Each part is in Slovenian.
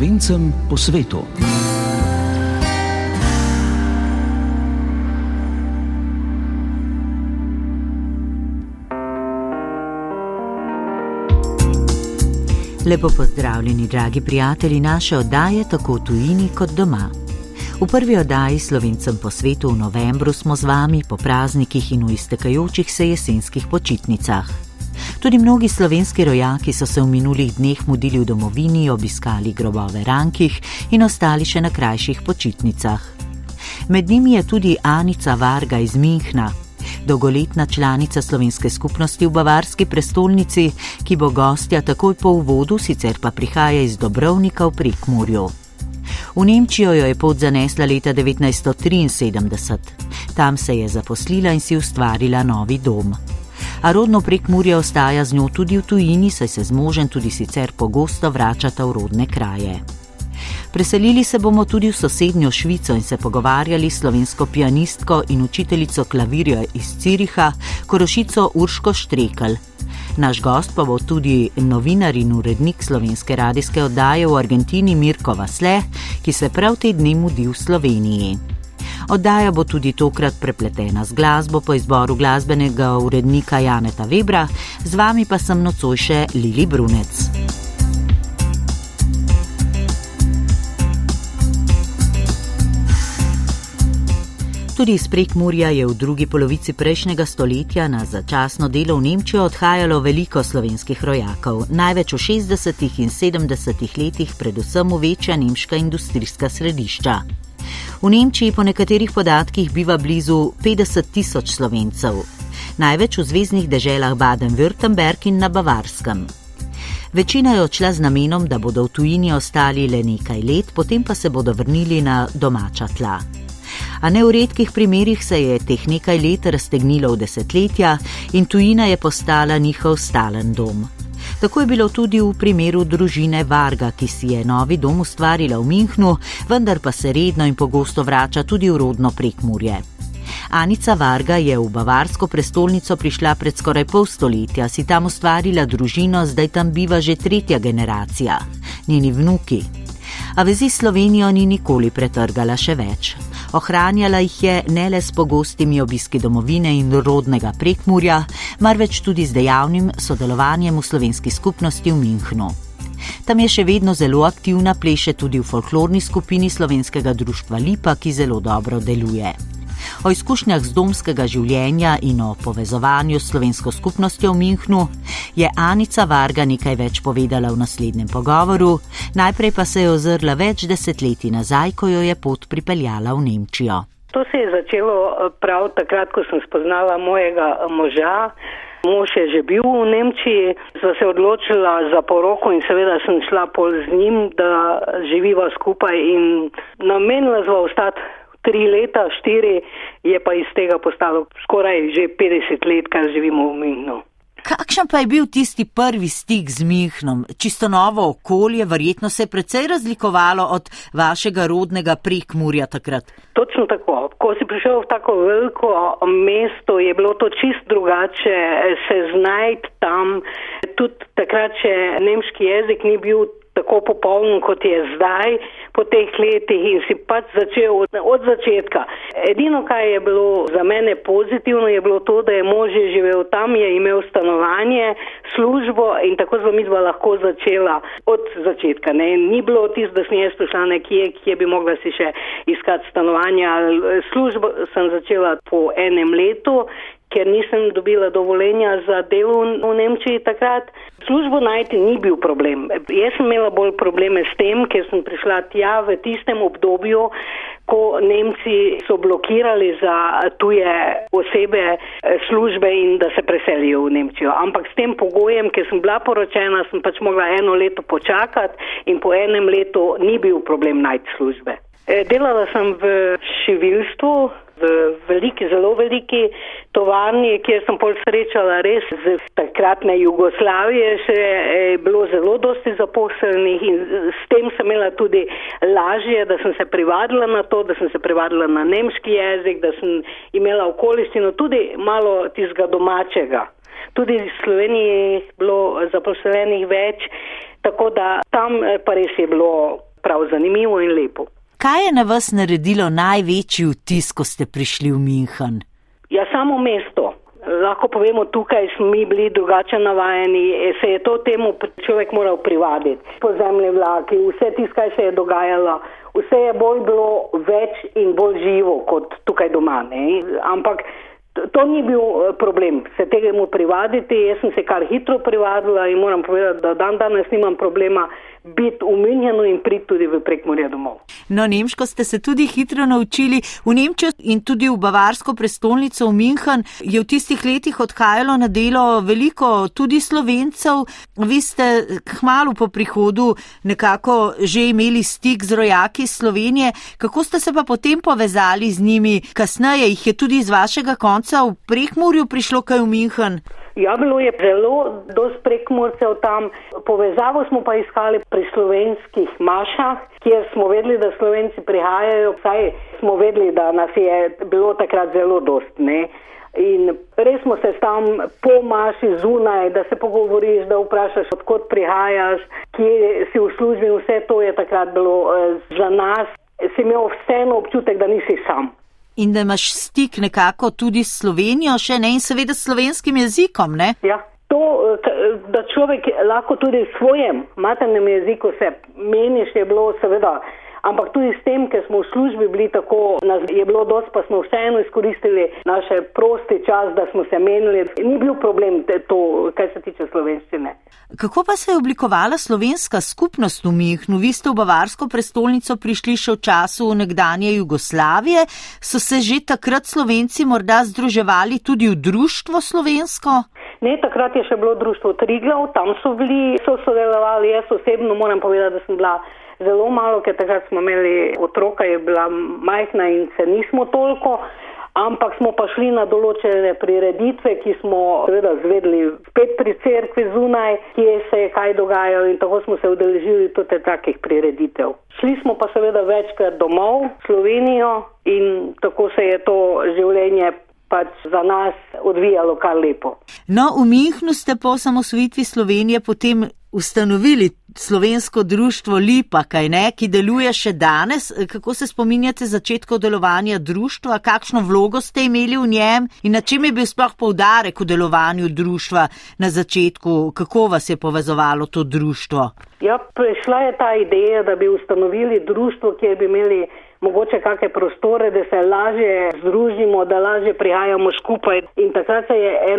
slovencem po svetu. Lepo pozdravljeni, dragi prijatelji naše oddaje, tako v tujini kot doma. V prvi oddaji Slovencem po svetu v novembru smo z vami po praznikih in v iztekajočih se jesenskih počitnicah. Tudi mnogi slovenski rojaki so se v minulih dneh mudili v domovini, obiskali grobove rankih in ostali še na krajših počitnicah. Med njimi je tudi Anica Varga iz Minhna, dolgoletna članica slovenske skupnosti v bavarski prestolnici, ki bo gostja takoj po uvodu, sicer pa prihaja iz Dobrovnika v Prekmurju. V Nemčijo jo je pot zanesla leta 1973. Tam se je zaposlila in si ustvarila novi dom. A rodno prekmurje ostaja z njo tudi v tujini, saj se z možem tudi sicer pogosto vračata v rodne kraje. Preselili se bomo tudi v sosednjo Švico in se pogovarjali s slovensko pianistko in učiteljico klavirja iz Ciriha, korošico Urško Štrekel. Naš gost pa bo tudi novinar in urednik slovenske radijske oddaje v Argentini Mirko Vasle, ki se prav te dni mudi v Sloveniji. Oddaja bo tudi tokrat prepletena z glasbo po izboru glasbenega urednika Janeta Webra, z vami pa sem nocoj še Lili Brunec. Tudi iz Prekmurja je v drugi polovici prejšnjega stoletja na začasno delo v Nemčijo odhajalo veliko slovenskih rojakov, največ v 60. in 70. letih, predvsem v večja nemška industrijska središča. V Nemčiji po nekaterih podatkih biva blizu 50 tisoč slovencev, največ v zvezdnih deželah Baden-Württemberg in na Bavarskem. Večina je odšla z namenom, da bodo v tujini ostali le nekaj let, potem pa se bodo vrnili na domača tla a ne v redkih primerjih se je teh nekaj let raztegnilo v desetletja in tujina je postala njihov stalen dom. Tako je bilo tudi v primeru družine Varga, ki si je novi dom ustvarila v Minhnu, vendar pa se redno in pogosto vrača tudi v rodno prekmurje. Anica Varga je v bavarsko prestolnico prišla pred skoraj pol stoletja, si tam ustvarila družino, zdaj tam biva že tretja generacija, njeni vnuki. A vezi s Slovenijo ni nikoli pretrgala še več. Ohranjala jih je ne le s pogostimi obiski domovine in rodnega prekmurja, marveč tudi z dejavnim sodelovanjem v slovenski skupnosti v Minhnu. Tam je še vedno zelo aktivna, pleše tudi v folklorni skupini slovenskega društva Lipa, ki zelo dobro deluje. O izkušnjah z domskega življenja in o povezovanju s slovensko skupnostjo v Minhnu je Anica Varga nekaj več povedala v naslednjem pogovoru, najprej pa se je ozrla več desetletij nazaj, ko jo je pot pripeljala v Nemčijo. To se je začelo eh, prav takrat, ko sem spoznala mojega eh, moža. Mož je že bil v Nemčiji, sva se odločila za poroko in seveda sem šla pol z njim, da živiva skupaj in namenila sva ostati tri leta, štiri, je pa iz tega postalo skoraj že 50 let, kar živimo v Mihnu. Kakšen pa je bil tisti prvi stik z Mihnom? Čisto novo okolje, verjetno se je precej razlikovalo od vašega rodnega prekmurja takrat. Točno tako. Ko si prišel v tako veliko mesto, je bilo to čist drugače se znajti tam. Tudi takrat, če nemški jezik ni bil tako popoln, kot je zdaj, po teh letih in si pač začel od, od začetka. Edino, kar je bilo za mene pozitivno, je bilo to, da je mož živel tam, je imel stanovanje, službo in tako smo mi dva lahko začela od začetka. Ne. Ni bilo tisto, da sem jaz prišla nekje, kje bi mogla si še iskati stanovanje. Službo sem začela po enem letu ker nisem dobila dovoljenja za delo v Nemčiji takrat. Službo najti ni bil problem. Jaz sem imela bolj probleme s tem, ker sem prišla tja v tistem obdobju, ko Nemci so blokirali za tuje osebe eh, službe in da se preselijo v Nemčijo. Ampak s tem pogojem, ker sem bila poročena, sem pač mogla eno leto počakati in po enem letu ni bil problem najti službe. Eh, delala sem v šivilstvu, v veliki, zelo veliki tovarni, kjer sem pol srečala res z takratne Jugoslavije, še je bilo zelo dosti zaposlenih in s tem sem imela tudi lažje, da sem se privadila na to, da sem se privadila na nemški jezik, da sem imela okoliščino tudi malo tizga domačega. Tudi v Sloveniji je bilo zaposlenih več, tako da tam eh, pa res je bilo prav zanimivo in lepo. Kaj je na vas naredilo največji vtis, ko ste prišli v München? Ja, samo mesto. Lahko povemo, tukaj smo mi bili drugače navajeni, e, se je to temu človek moral privaditi. Pozemlje vlaki, vse tisto, kaj se je dogajalo, vse je bolj bilo več in bolj živo kot tukaj doma. Ne? Ampak to ni bil e, problem, se tega mu privaditi. Jaz sem se kar hitro privadila in moram povedati, da dan danes nimam problema biti umenjeno in priti tudi v prekmorje domov. No, nemško ste se tudi hitro naučili. V Nemčijo in tudi v bavarsko prestolnico v München je v tistih letih odhajalo na delo veliko tudi slovencev. Vi ste hmalo po prihodu nekako že imeli stik z rojaki iz Slovenije. Kako ste se pa potem povezali z njimi? Kasneje jih je tudi iz vašega konca v prekmorju prišlo kaj v München. Ja, bilo je zelo dosti prekmorcev tam. Povezavo smo pa iskali pri slovenskih mašah, kjer smo vedeli, da slovenci prihajajo. Saj smo vedeli, da nas je bilo takrat zelo dosti. Ne? In res smo se tam po maši zunaj, da se pogovoriš, da vprašaš, odkot prihajaš, kje si v službi. Vse to je takrat bilo eh, za nas. Si imel vseeno občutek, da nisi sam in da imaš stik nekako tudi s Slovenijo, še ne in seveda s slovenskim jezikom. Ne? Ja. To, da človek lahko tudi v svojem maternem jeziku se meniš, je bilo seveda ampak tudi s tem, ker smo v službi bili tako, nas je bilo dosti, pa smo vseeno izkoristili naše prosti čas, da smo se menili. Ni bil problem to, kar se tiče slovenščine. Kako pa se je oblikovala slovenska skupnost v Mihnu? Vi ste v Bavarsko prestolnico prišli še v času nekdanje Jugoslavije. So se že takrat slovenci morda združevali tudi v društvo slovensko? Ne, takrat je še bilo društvo Triglav, tam so bili, so sodelovali. Jaz osebno moram povedati, da sem bila zelo malo, ker takrat smo imeli otroka, je bila majhna in se nismo toliko. Ampak smo pa šli na določene prireditve, ki smo seveda zvedli spet pri cerkvi zunaj, kje se je kaj dogajalo in tako smo se udeležili tudi takih prireditev. Šli smo pa seveda večkrat domov v Slovenijo in tako se je to življenje pač za nas odvijalo kar lepo. No, v Mihnu ste po samosvitvi Slovenije potem ustanovili slovensko društvo Lipa, kaj ne, ki deluje še danes. Kako se spominjate začetkov delovanja društva, kakšno vlogo ste imeli v njem in na čem je bil sploh poudarek v delovanju društva na začetku, kako vas je povezovalo to društvo? Ja, prišla je ta ideja, da bi ustanovili društvo, kjer bi imeli mogoče kakšne prostore, da se lažje združimo, da lažje prihajamo skupaj. In takrat se je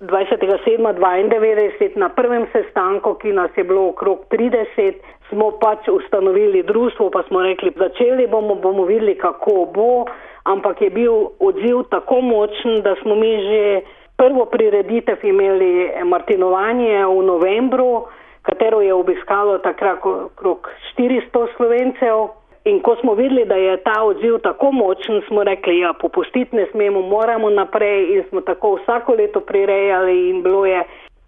21.7.92 na prvem sestanku, ki nas je bilo okrog 30, smo pač ustanovili društvo, pa smo rekli, začeli bomo, bomo videli, kako bo, ampak je bil odziv tako močen, da smo mi že prvo prireditev imeli Martinovanje v novembru, katero je obiskalo takrat okrog 400 slovencev. In ko smo videli, da je ta odziv tako močen, smo rekli, ja, popustiti ne smemo, moramo naprej in smo tako vsako leto prirejali in bilo je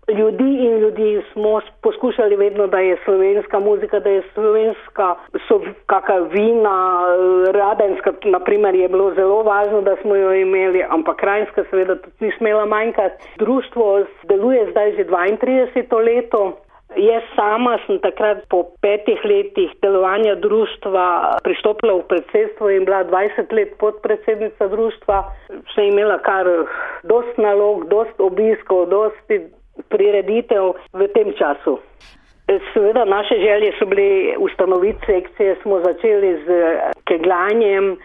ljudi in ljudi smo poskušali vedno, da je slovenska muzika, da je slovenska, so kakšna vina, radenska, naprimer, je bilo zelo važno, da smo jo imeli, ampak krajinska seveda tudi ni smela manjkati. Društvo deluje zdaj že 32 leto. Jaz sama sem takrat po petih letih delovanja društva pristopila v predsedstvo in bila 20 let podpredsednica društva. Sem imela kar dost nalog, dost obiskov, dost prireditev v tem času. Seveda naše želje so bile ustanoviti sekcije, smo začeli z kegljanjem,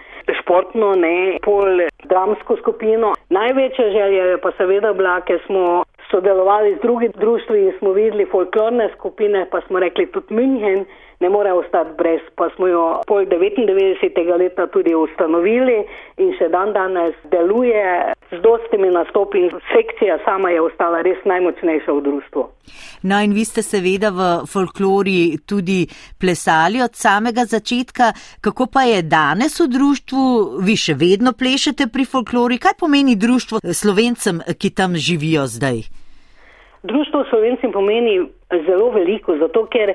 športno, ne, pol dramsko skupino. Največja želja je pa seveda bila, ker smo sodelovali z drugimi društvi in smo videli folklorne skupine, pa smo rekli tudi München ne more ostati brez, pa smo jo pol 99. leta tudi ustanovili in še dan danes deluje z dostimi nastopi in sekcija sama je ostala res najmočnejša v društvu. No in vi ste seveda v folklori tudi plesali od samega začetka. Kako pa je danes v društvu? Vi še vedno plešete pri folklori. Kaj pomeni društvo slovencem, ki tam živijo zdaj? Društvo slovencem pomeni zelo veliko, zato ker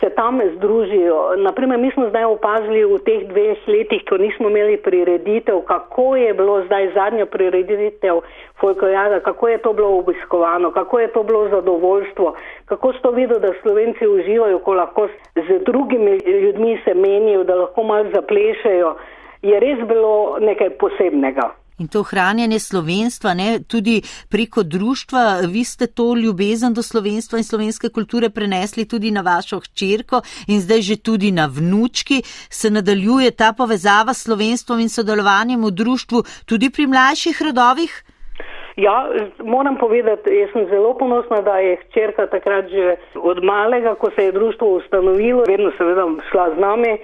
se tam združijo. Naprimer, mi smo zdaj opazili v teh dveh letih, ko nismo imeli prireditev, kako je bilo zdaj zadnja prireditev folklorjada, kako je to bilo obiskovano, kako je to bilo zadovoljstvo, kako so videli, da slovenci uživajo, ko lahko z drugimi ljudmi se menijo, da lahko malo zaplešajo, je res bilo nekaj posebnega. In to ohranjanje slovenstva, ne, tudi preko društva, vi ste to ljubezen do slovenstva in slovenske kulture prenesli tudi na vašo hčerko in zdaj že tudi na vnučki. Se nadaljuje ta povezava s slovenstvom in sodelovanjem v društvu tudi pri mlajših rodovih? Ja, moram povedati, jaz sem zelo ponosna, da je hčerka takrat že od malega, ko se je društvo ustanovilo, vedno seveda šla z nami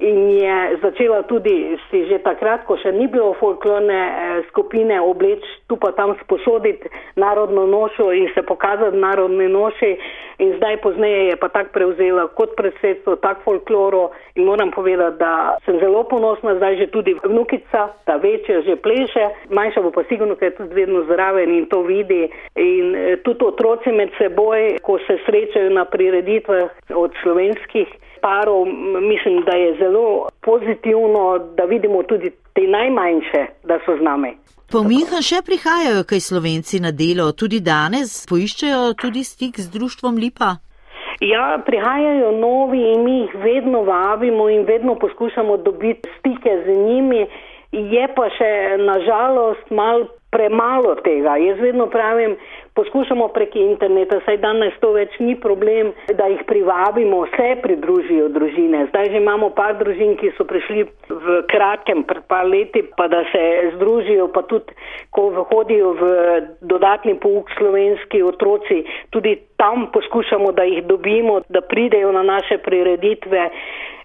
in je začela tudi si že takrat, ko še ni bilo folklorne eh, skupine, obleč tu pa tam sposoditi narodno nošo in se pokazati narodne noši. In zdaj pozneje je pa tak prevzela kot predsedstvo, tak folkloro. In moram povedati, da sem zelo ponosna, zdaj že tudi vnukica, ta večja že pleše, manjša bo pa sigurno, ker je tudi vedno zraven in to vidi. In eh, tudi otroci med seboj, ko se srečajo na prireditvah od slovenskih parov, mislim, da je zelo pozitivno, da vidimo tudi te najmanjše, da so z nami. Po Minhan še prihajajo kaj slovenci na delo, tudi danes poiščejo tudi stik z društvom Lipa. Ja, prihajajo novi in mi jih vedno vabimo in vedno poskušamo dobiti stike z njimi. Je pa še nažalost mal premalo tega. Jaz vedno pravim, poskušamo prek interneta, saj danes to več ni problem, da jih privabimo, vse pridružijo družine. Zdaj že imamo par družin, ki so prišli v kratkem, pred par leti, pa da se združijo, pa tudi, ko hodijo v dodatni pouk slovenski otroci, tudi tam poskušamo, da jih dobimo, da pridejo na naše prireditve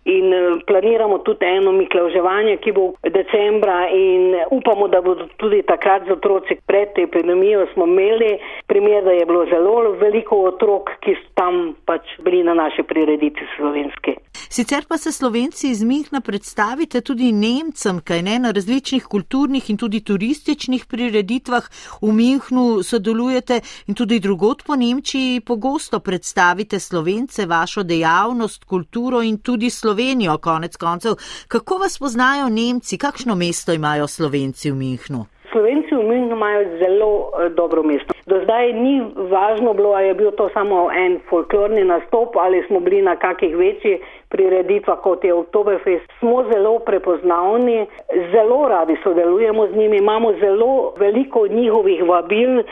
in eh, planiramo tudi eno miklauževanje, ki bo decembra in upamo, da bodo tudi takrat z otroci pred epidemijo smo imeli primer, da je bilo zelo veliko otrok, ki so tam pač bili na naši prireditvi slovenski. Sicer pa se slovenci iz Mihna predstavite tudi Nemcem, kaj ne na različnih kulturnih in tudi turističnih prireditvah v Mihnu sodelujete in tudi drugot po Nemčiji pogosto predstavite slovence, vašo dejavnost, kulturo in tudi. Slovenijo, konec koncev. Kako vas poznajo Nemci, kakšno mesto imajo Slovenci v Münchnu? Slovenci v Münchnu imajo zelo eh, dobro mesto. Do zdaj ni važno bilo, ali je bil to samo en folklorni nastop ali smo bili na kakih večjih prireditvah kot je Oktoberfest. Smo zelo prepoznavni, zelo radi sodelujemo z njimi, imamo zelo veliko njihovih vabil.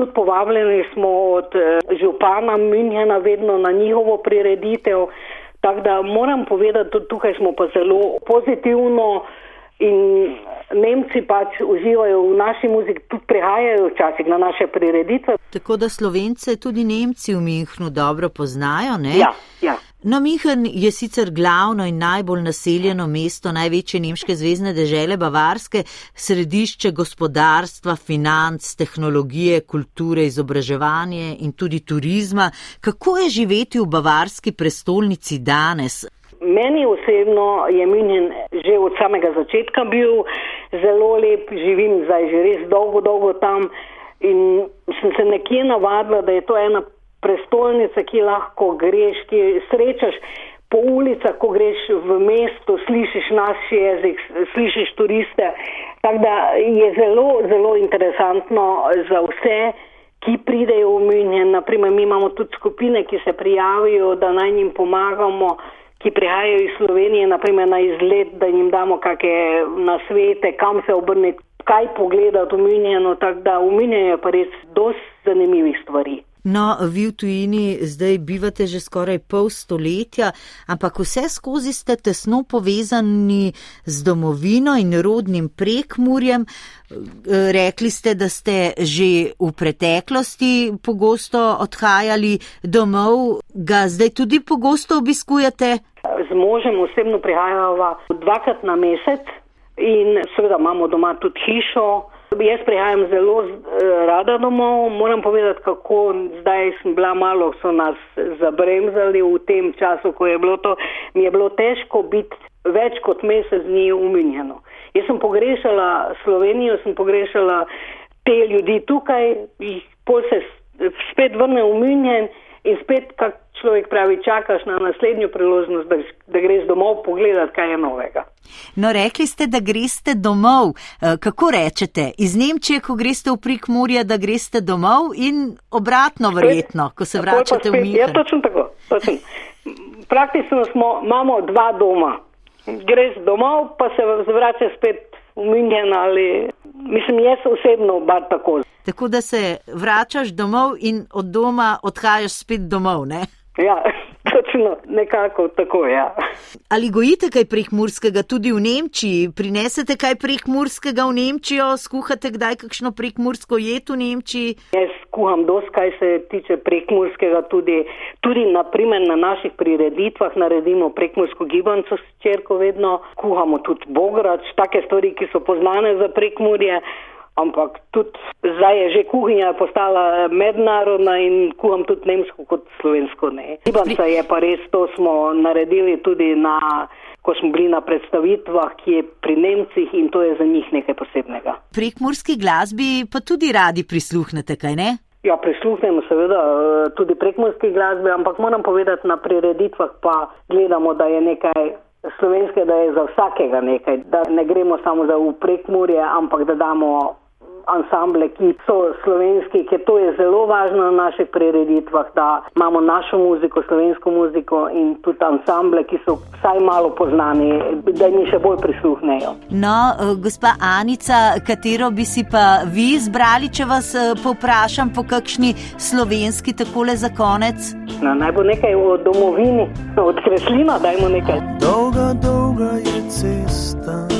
Tudi povabljeni smo od eh, župana Münchena vedno na njihovo prireditev. Tako da moram povedati, da tukaj smo pa zelo pozitivno in Nemci pač uživajo v naši muziki, tudi prihajajo včasih na naše prireditve. Tako da Slovence tudi Nemci v Mihnu dobro poznajo, ne? Ja, ja. No, Mihen je sicer glavno in najbolj naseljeno mesto največje nemške zvezdne dežele Bavarske, središče gospodarstva, financ, tehnologije, kulture, izobraževanje in tudi turizma. Kako je živeti v bavarski prestolnici danes? Meni osebno je München že od samega začetka bil zelo lep, živim zdaj že res dolgo, dolgo tam in sem se nekje navadila, da je to ena prestolnica, ki lahko greš, ki srečaš po ulicah, ko greš v mesto, slišiš naš jezik, slišiš turiste. Tako da je zelo, zelo interesantno za vse, ki pridejo v München. Naprimer, mi imamo tudi skupine, ki se prijavijo, da naj njim pomagamo ki prihajajo iz Slovenije, naprimer na izlet, da jim damo kakšne nasvete, kam se obrniti, kaj pogledati v Minjeno, tako da v Minjeno je pa res dosti zanimivih stvari. No, vi v tujini zdaj bivate že skoraj pol stoletja, ampak vse skozi ste tesno povezani z domovino in rodnim prekmurjem. Rekli ste, da ste že v preteklosti pogosto odhajali domov, ga zdaj tudi pogosto obiskujete? Z možem osebno prihajava dvakrat na mesec in seveda imamo doma tudi hišo. Jaz prihajam zelo eh, rada domov, moram povedati, kako zdaj sem bila malo, so nas zabremzali v tem času, ko je bilo to, mi je bilo težko biti več kot mesec dni uminjeno. Jaz sem pogrešala Slovenijo, sem pogrešala te ljudi tukaj, jih pol se spet vrne v München in spet, kak človek pravi, čakaš na naslednjo priložnost, da, da greš domov pogledat, kaj je novega. No, rekli ste, da greste domov. Eh, kako rečete? Iz Nemčije, ko greste v prik Murja, da greste domov in obratno verjetno, ko se vračate v München. Ja, točno tako. Točno. Praktično smo, imamo dva doma. Greš domov, pa se vračaš spet v München ali, mislim, jaz osebno bar tako. Tako da se vračaš domov in od doma odhajaš spet domov, ne? Ja, točno nekako tako, ja. Ali gojite kaj prekmurskega tudi v Nemčiji? Prinesete kaj prekmurskega v Nemčijo? Skuhate kdaj kakšno prekmursko jed v Nemčiji? Jaz skuham dost, kaj se tiče prekmurskega, tudi, tudi naprimer na naših prireditvah naredimo prekmursko gibanco s čerko vedno. Kuhamo tudi bograč, take stvari, ki so poznane za prekmurje ampak tudi zdaj je že kuhinja postala mednarodna in kuham tudi nemško kot slovensko. Ribanca je pa res, to smo naredili tudi na, ko smo bili na predstavitvah, ki je pri Nemcih in to je za njih nekaj posebnega. Pri kmurski glasbi pa tudi radi prisluhnete, kaj ne? Ja, prisluhnemo seveda eh, tudi prekmurski glasbi, ampak moram povedati, na prireditvah pa gledamo, da je nekaj slovenske, da je za vsakega nekaj, da ne gremo samo za uprekmurje, ampak da damo ansamble, ki so slovenski, ker to je zelo važno na naših prireditvah, da imamo našo muziko, slovensko muziko in tudi ansamble, ki so vsaj malo poznani, da jim še bolj prisluhnejo. No, eh, gospa Anica, katero bi si pa vi izbrali, če vas eh, poprašam po kakšni slovenski takole za konec? No, naj bo nekaj o domovini, od kreslina, dajmo nekaj. Dolga, dolga je cesta,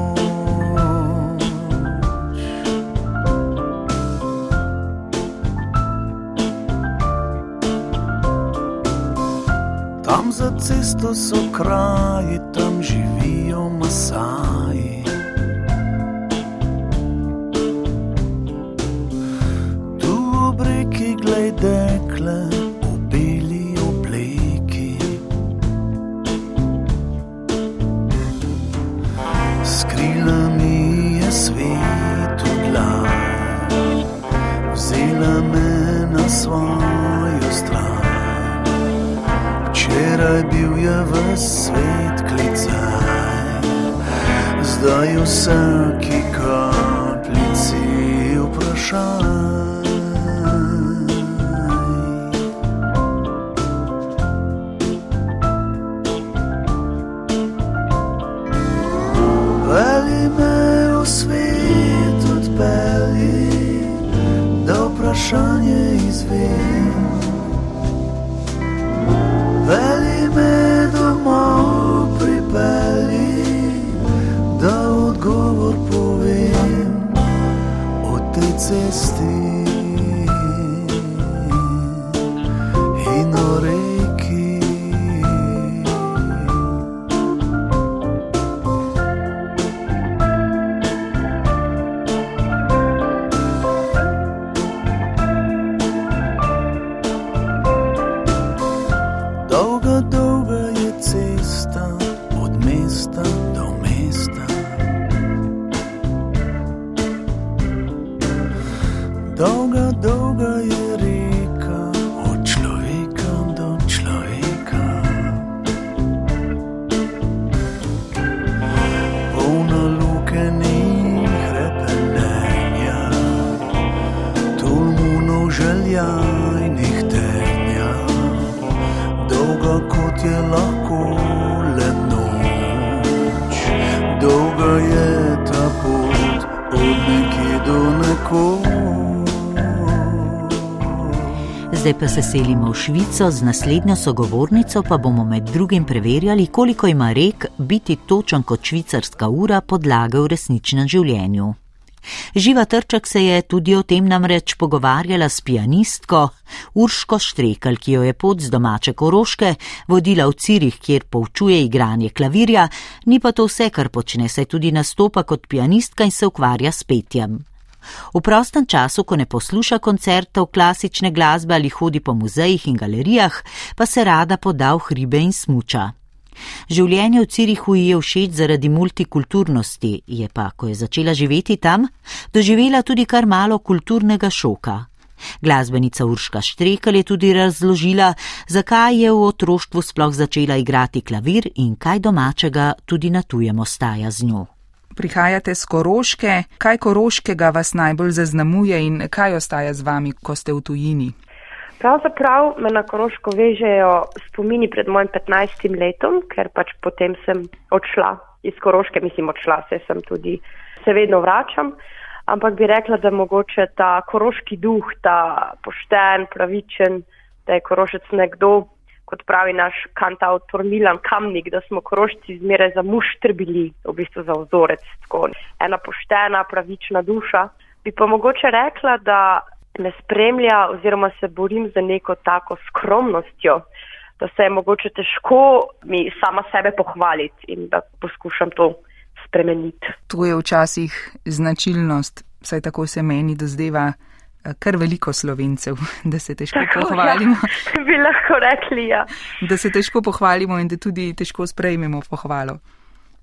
Tam za cesto mesta do mesta. Dolga zdaj pa se selimo v Švico, z naslednjo sogovornico pa bomo med drugim preverjali, koliko ima rek biti točen kot švicarska ura podlage v resničnem življenju. Živa Trček se je tudi o tem namreč pogovarjala s pianistko Urško Štrekel, ki jo je pot z domače Koroške vodila v Cirih, kjer poučuje igranje klavirja, ni pa to vse, kar počne, saj tudi nastopa kot pianistka in se ukvarja s petjem. V prostem času, ko ne posluša koncertov klasične glasbe ali hodi po muzejih in galerijah, pa se rada poda v hribe in smuča. Življenje v Cirihu ji je všeč zaradi multikulturnosti, je pa, ko je začela živeti tam, doživela tudi kar malo kulturnega šoka. Glasbenica Urška Štrekel je tudi razložila, zakaj je v otroštvu sploh začela igrati klavir in kaj domačega tudi na tujem ostaja z njo. Prihajate z Koroške, kaj Koroškega vas najbolj zaznamuje in kaj ostaja z vami, ko ste v tujini? Pravzaprav me na Koroško vežejo spomini pred mojim 15. letom, ker pač potem sem odšla iz Koroške, mislim odšla, se sem tudi, se vedno vračam, ampak bi rekla, da mogoče ta koroški duh, ta pošten, pravičen, da je korošec nekdo, kot pravi naš kantautor Milan Kamnik, da smo korošci zmeraj za muštr bili, v bistvu za vzorec, tako ena poštena, pravična duša. Bi pa mogoče rekla, da me spremlja oziroma se borim za neko tako skromnostjo, da se je mogoče težko mi sama sebe pohvaliti in da poskušam to spremeniti. To je včasih značilnost, saj tako se meni dozdeva. Kar veliko slovencev, da se težko Tako, pohvalimo. Ja, bi lahko rekli, ja. Da se težko pohvalimo in da tudi težko sprejmemo pohvalo.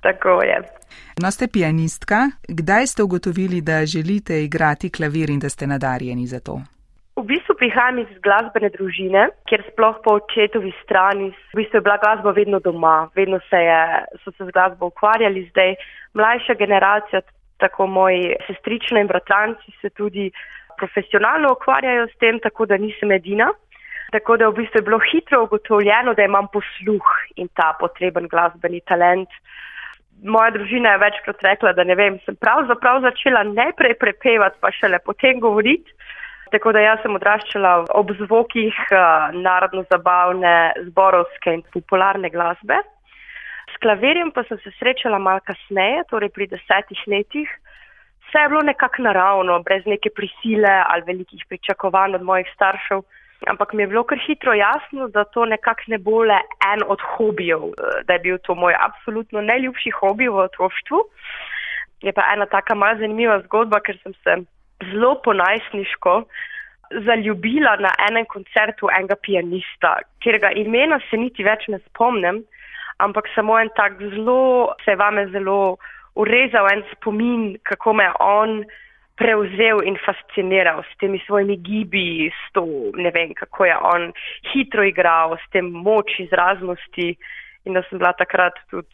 Tako je. No, ste pianistka. Kdaj ste ugotovili, da želite igrati klavir in da ste nadarjeni za to? V bistvu prihajam iz glasbene družine, kjer sploh po očetovi strani, v bistvu je bila glasba vedno doma, vedno se je, so se z glasbo ukvarjali, zdaj mlajša generacija, tako moji sestrični in bratranci se tudi profesionalno ukvarjajo s tem, tako da nisem edina. Tako da v bistvu je bilo hitro ugotovljeno, da imam posluh in ta potreben glasbeni talent moja družina je večkrat rekla, da ne vem, sem pravzaprav začela najprej prepevati, pa šele potem govoriti. Tako da jaz sem odraščala ob zvokih uh, narodno-zabavne, zborovske in popularne glasbe. S klaverjem pa sem se srečala mal kasneje, torej pri desetih letih. Vse je bilo nekako naravno, brez neke prisile ali velikih pričakovanj od mojih staršev. Ampak mi je bilo kar hitro jasno, da to nekako ne bo le en od hobijev, eh, da je bil to moj absolutno najljubši hobi v otroštvu. Je pa ena taka malce zanimiva zgodba, ker sem se zelo ponajsniško zaljubila na enem koncertu enega pianista, kjer ga imena se niti več ne spomnim, ampak samo en tak zelo, se vame zelo urezal en spomin, kako me on prevzel in fasciniral s temi svojimi gibi, s to, ne vem, kako je on hitro igral, s tem moč izraznosti. In da sem bila takrat tudi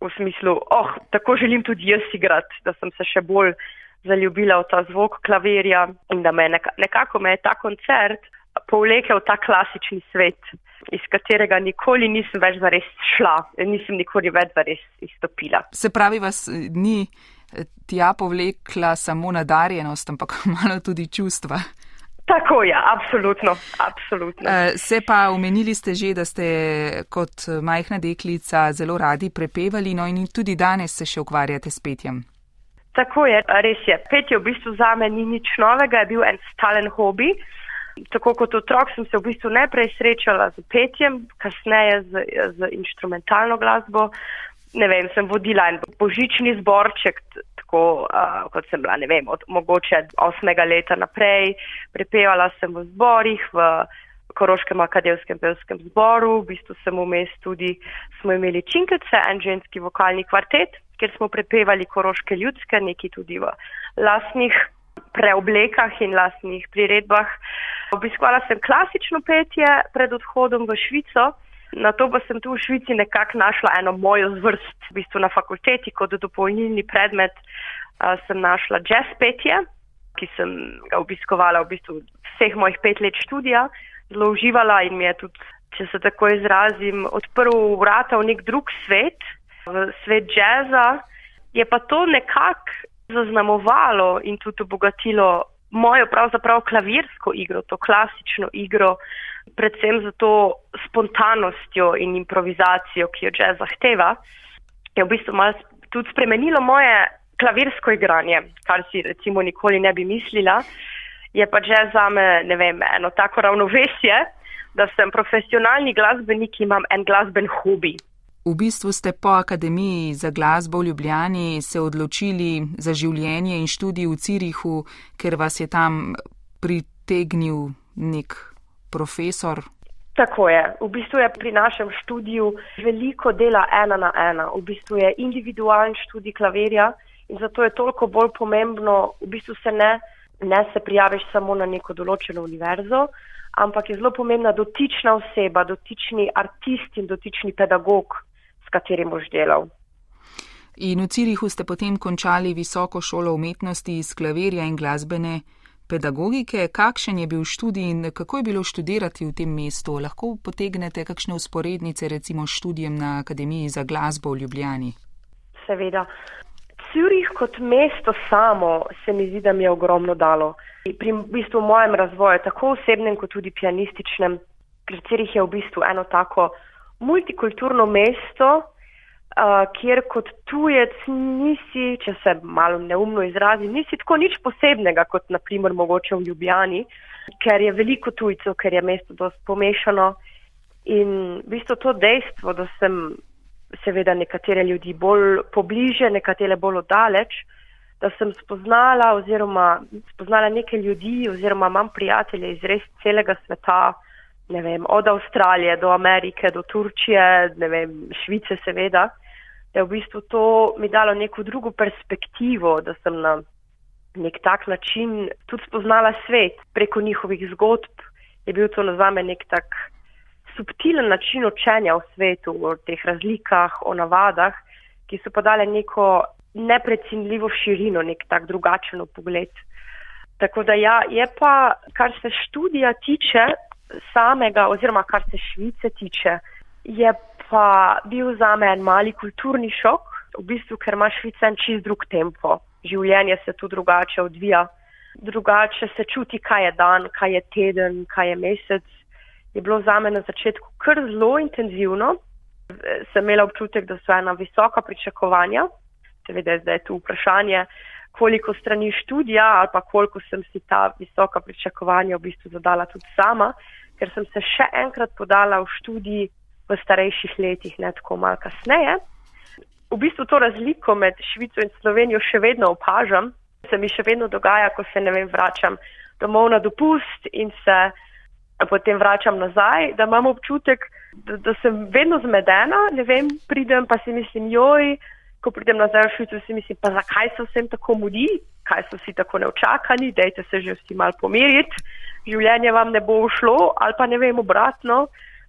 v smislu, oh, tako želim tudi jaz igrati, da sem se še bolj zaljubila v ta zvok klavirja in da me neka, nekako me je ta koncert povlekel ta klasični svet, iz katerega nikoli nisem več zares šla, nisem nikoli več zares izstopila. Se pravi, vas ni tja povlekla samo nadarjenost, ampak malo tudi čustva. Tako je, ja, absolutno. absolutno. Eh, se pa omenili ste že, da ste kot majhna deklica zelo radi prepevali, no in tudi danes se še ukvarjate s petjem. Tako je, res je. Petje v bistvu za me ni nič novega, je bil en stalen hobi. Tako kot otrok sem se v bistvu najprej srečala z petjem, kasneje z, z instrumentalno glasbo ne vem, sem vodila en božični zborček, tako uh, kot sem bila, ne vem, od mogoče osmega leta naprej. Prepevala sem v zborih, v Koroškem akademskem pevskem zboru, v bistvu sem vmes tudi, smo imeli Činkece, en ženski vokalni kvartet, kjer smo prepevali koroške ljudske, neki tudi v lasnih preoblekah in lasnih priredbah. Obiskovala sem klasično petje pred odhodom v Švico. Na to pa sem tu v Švici nekako našla eno mojo zvrst, v bistvu na fakulteti kot dopolnilni predmet uh, sem našla jazz petje, ki sem ga obiskovala v bistvu vseh mojih pet let študija, zelo uživala in mi je tudi, če se tako izrazim, odprl vrata v nek drug svet, v svet jazza. Je pa to nekako zaznamovalo in tudi obogatilo mojo pravzaprav klavirsko igro, to klasično igro, predvsem za to spontanostjo in improvizacijo, ki jo jazz zahteva, je v bistvu malo tudi spremenilo moje klavirsko igranje, kar si recimo nikoli ne bi mislila. Je pa jazz za me, ne vem, eno tako ravnovesje, da sem profesionalni glasbenik in imam en glasben hobi. V bistvu ste po Akademiji za glasbo v Ljubljani se odločili za življenje in študij v Cirihu, ker vas je tam pritegnil nek profesor. Tako je. V bistvu je pri našem študiju veliko dela ena na ena. V bistvu je individualen študij klavirja in zato je toliko bolj pomembno, v bistvu se ne, ne se prijaviš samo na neko določeno univerzo, ampak je zelo pomembna dotična oseba, dotični artist in dotični pedagog, s katerim boš delal. In v Cirihu ste potem končali visoko šolo umetnosti iz klavirja in glasbene pedagogike. Kakšen je bil študij in kako je bilo študirati v tem mestu? Lahko potegnete kakšne usporednice recimo študijem na Akademiji za glasbo v Ljubljani? Seveda. Cirih kot mesto samo se mi zdi, da mi je ogromno dalo. Pri v bistvu mojem razvoju, tako osebnem kot tudi pianističnem, ker Cirih je v bistvu eno tako multikulturno mesto, uh, kjer kot tujec nisi, če se malo neumno izrazi, nisi tako nič posebnega kot naprimer mogoče v Ljubljani, ker je veliko tujcev, ker je mesto dosti pomešano. In v bistvu to dejstvo, da sem seveda nekatere ljudi bolj pobliže, nekatere bolj oddaleč, da sem spoznala oziroma spoznala nekaj ljudi oziroma imam prijatelje iz res celega sveta, ne vem, od Avstralije do Amerike, do Turčije, ne vem, Švice seveda, da je v bistvu to mi dalo neko drugo perspektivo, da sem na nek tak način tudi spoznala svet preko njihovih zgodb, je bil to nazame nek tak subtilen način učenja o svetu, o teh razlikah, o navadah, ki so pa dale neko neprecenljivo širino, nek tak drugačen pogled. Tako da ja, je pa, kar se študija tiče samega, oziroma kar se Švice tiče, je pa bil za me en mali kulturni šok, v bistvu, ker ima Švica en čist drug tempo. Življenje se tu drugače odvija, drugače se čuti, kaj je dan, kaj je teden, kaj je mesec. Je bilo za me na začetku kar zelo intenzivno. Sem imela občutek, da so ena visoka pričakovanja, seveda zdaj je tu vprašanje, koliko strani študija ali pa koliko sem si ta visoka pričakovanja v bistvu zadala tudi sama, ker sem se še enkrat podala v študij v starejših letih, ne tako mal kasneje. V bistvu to razliko med Švico in Slovenijo še vedno opažam, se mi še vedno dogaja, ko se ne vem, vračam domov na dopust in se potem vračam nazaj, da imam občutek, da, da sem vedno zmedena, ne vem, pridem pa si mislim, joj, ko pridem nazaj v Švico, si mislim, pa zakaj se vsem tako mudi, kaj so vsi tako neočakani, dejte se že vsi mal pomiriti, življenje vam ne bo ušlo, ali pa ne vem obratno,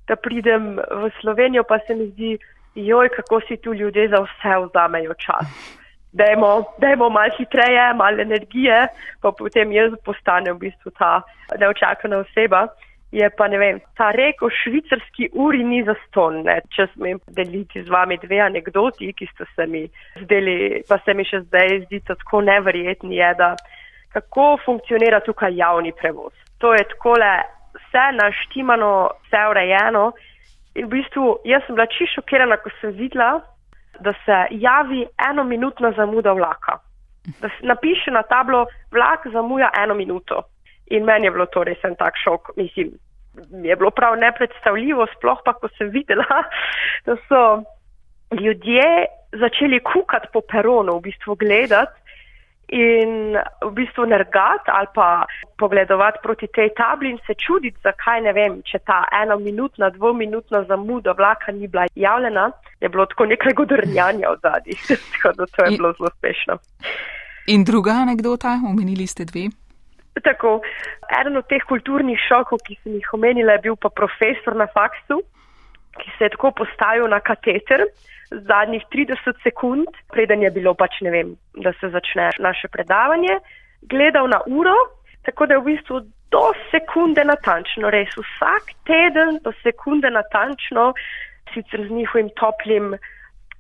da pridem v Slovenijo, pa se mi zdi, joj, kako si tu ljudje za vse vzamejo čas. Dajmo, dajmo malo hitreje, malo energije, pa potem jaz postanem v bistvu ta neočakana oseba je pa ne vem, ta rek o švicarski uri ni zaston, ne? če smem deliti z vami dve anegdoti, ki ste se mi zdeli, pa se mi še zdaj zdi tako neverjetni, je, da kako funkcionira tukaj javni prevoz. To je takole vse naštimano, vse urejeno in v bistvu jaz sem bila čisto šokirana, ko sem videla, da se javi eno minutna zamuda vlaka. Da se napiše na tablo, vlak zamuja eno minuto. In meni je bilo to res en tak šok, mislim, mi je bilo prav nepredstavljivo, sploh pa, ko sem videla, da so ljudje začeli kukati po peronu, v bistvu gledati in v bistvu nergati ali pa pogledovati proti tej tabli in se čuditi, zakaj ne vem, če ta eno minutna, dvominutna zamuda vlaka ni bila javljena, je bilo tako nekaj godrnjanja v zadnji, tako da to je bilo zelo uspešno. In druga anekdota, omenili ste dve. Tako, eden od teh kulturnih šokov, ki sem jih omenila, je bil pa profesor na faksu, ki se je tako postavil na kateter zadnjih 30 sekund, preden je bilo pač ne vem, da se začne naše predavanje, gledal na uro, tako da je v bistvu do sekunde natančno, res vsak teden do sekunde natančno, sicer z njihovim toplim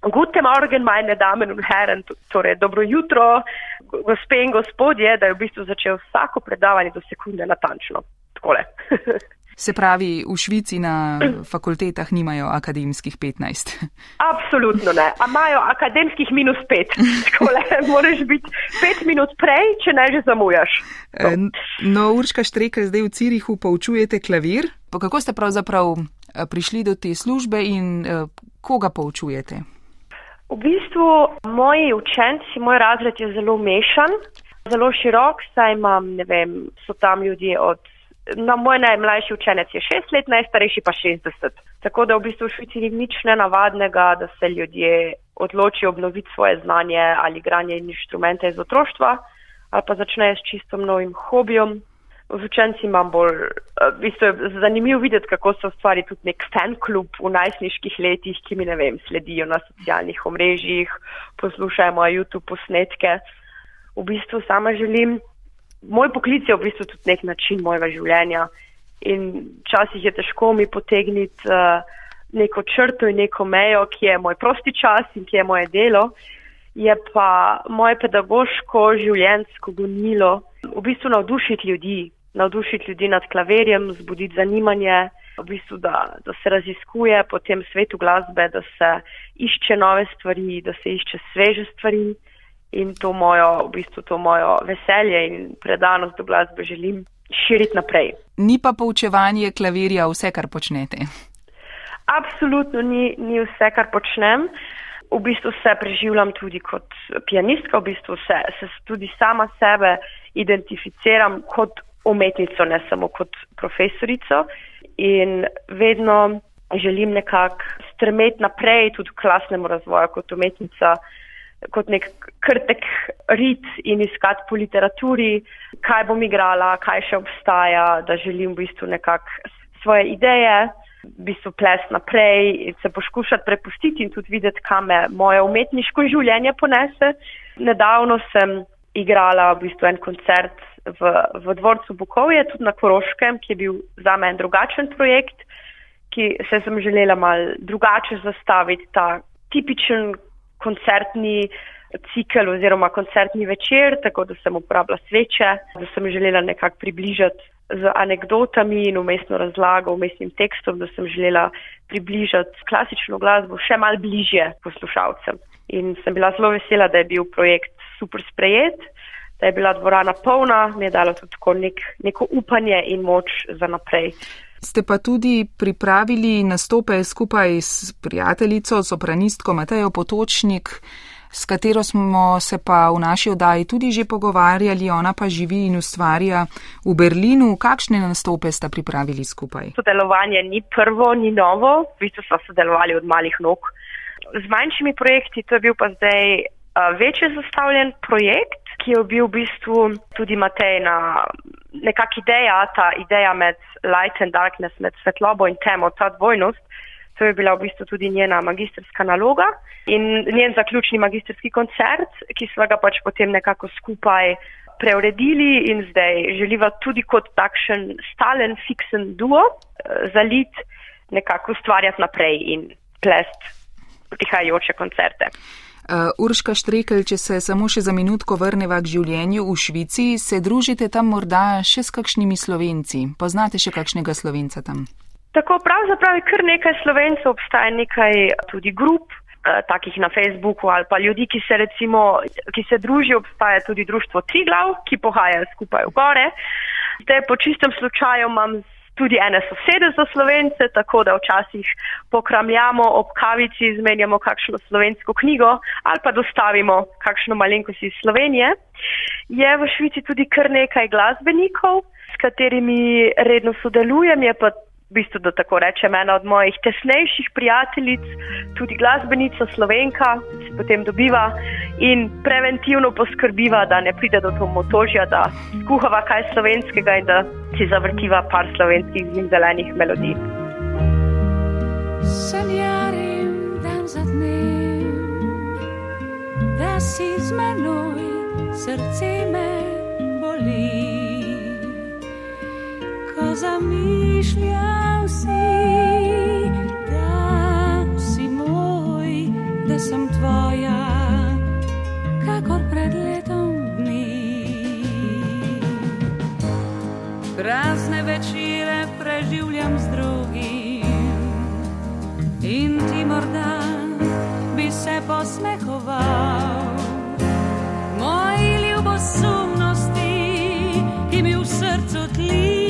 Guten Morgen, meine Damen und Herren, torej dobro jutro, gospe in gospodje, da je v bistvu začel vsako predavanje do sekunde natančno. Takole. Se pravi, v Švici na fakultetah nimajo akademskih 15. Absolutno ne. A imajo akademskih minus 5. Takole, moraš biti 5 minut prej, če ne že zamujaš. No, no Urška Štrekelj, zdaj v Cirihu poučujete klavir. Pa kako ste pravzaprav eh, prišli do te službe in uh, koga poučujete? V bistvu moji učenci, moj razred je zelo mešan, zelo širok, saj imam, ne vem, so tam ljudje od No, moj najmlajši učenec je 6 let, najstarejši pa 60. Tako da v bistvu v Švici ni nič nenavadnega, da se ljudje odločijo obnoviti svoje znanje ali igranje inštrumente iz otroštva ali pa začnejo s čisto novim hobijem. Z učenci imam bolj, eh, v bistvu je zanimivo videti, kako se ustvari tudi nek fan klub v najsniških letih, ki mi ne vem, sledijo na socialnih omrežjih, poslušajo moje YouTube posnetke. V bistvu sama želim moj poklic je v bistvu tudi nek način mojega življenja in včasih je težko mi potegniti uh, neko črto in neko mejo, ki je moj prosti čas in ki je moje delo, je pa moje pedagoško življenjsko gonilo v bistvu navdušiti ljudi, navdušiti ljudi nad klaverjem, zbuditi zanimanje, v bistvu, da, da se raziskuje po tem svetu glasbe, da se išče nove stvari, da se išče sveže stvari in to mojo, v bistvu to mojo veselje in predanost do glasbe želim širiti naprej. Ni pa poučevanje klavirja vse, kar počnete? Absolutno ni, ni vse, kar počnem. V bistvu se preživljam tudi kot pianistka, v bistvu se, se tudi sama sebe identificiram kot umetnico, ne samo kot profesorico in vedno želim nekako strmeti naprej tudi v klasnemu razvoju kot umetnica kot nek krtek rit in iskati po literaturi, kaj bom igrala, kaj še obstaja, da želim v bistvu nekako svoje ideje, v bistvu ples naprej in se poskušati prepustiti in tudi videti, kam me moje umetniško življenje ponese. Nedavno sem igrala v bistvu en koncert v, v dvorcu Bukovje, tudi na Koroškem, ki je bil za me en drugačen projekt, ki se sem želela mal drugače zastaviti ta tipičen koncertni cikel oziroma koncertni večer, tako da sem uporabila sveče, da sem želela nekako približati z anegdotami in umestno razlago, umestnim tekstom, da sem želela približati klasično glasbo še mal bližje poslušalcem. In sem bila zelo vesela, da je bil projekt super sprejet, da je bila dvorana polna, mi je dalo tudi nek, neko upanje in moč za naprej. Ste pa tudi pripravili nastope skupaj s prijateljico, sopranistko Matejo Potočnik, s katero smo se pa v naši oddaji tudi že pogovarjali, ona pa živi in ustvarja v Berlinu. Kakšne nastope sta pripravili skupaj? Sodelovanje ni prvo, ni novo, v bistvu smo sodelovali od malih nog. Z manjšimi projekti to je bil pa zdaj uh, večje zastavljen projekt, ki je bil v bistvu tudi Matejna nekak ideja, ta ideja med light and darkness, med svetlobo in temo, ta dvojnost. To je bila v bistvu tudi njena magistrska naloga in njen zaključni magistrski koncert, ki smo ga pač potem nekako skupaj preuredili in zdaj želiva tudi kot takšen stalen, fiksen duo eh, za lit nekako ustvarjati naprej in plest prihajajoče koncerte. Uh, Urška Štrekelj, če se samo še za minutko vrneva k življenju v Švici, se družite tam morda še s kakšnimi slovenci? Poznate še kakšnega slovenca tam? Tako pravzaprav je kar nekaj slovencev, obstaja nekaj tudi grup, uh, takih na Facebooku ali pa ljudi, ki se recimo, ki se družijo, obstaja tudi društvo Triglav, ki pohajajo skupaj v gore. Zdaj po čistem slučaju imam tudi ene sosede za slovence, tako da včasih pokramljamo ob kavici, izmenjamo kakšno slovensko knjigo ali pa dostavimo kakšno malenkost iz Slovenije. Je v Švici tudi kar nekaj glasbenikov, s katerimi redno sodelujem, je pa v bistvu, da tako rečem, ena od mojih tesnejših prijateljic, tudi glasbenica Slovenka, se potem dobiva in preventivno poskrbiva, da ne pride do to motožja, da skuhava kaj slovenskega in da si zavrtiva par slovenskih in zelenih melodij. Sanjarim dan za dnem, da si z menoj, srce me boli zamišljal si, da si moj, da sem tvoja, kakor pred letom dni. Prazne večere preživljam z drugim in ti morda bi se posmehoval. Moji ljubosumnosti, ki mi v srcu tli.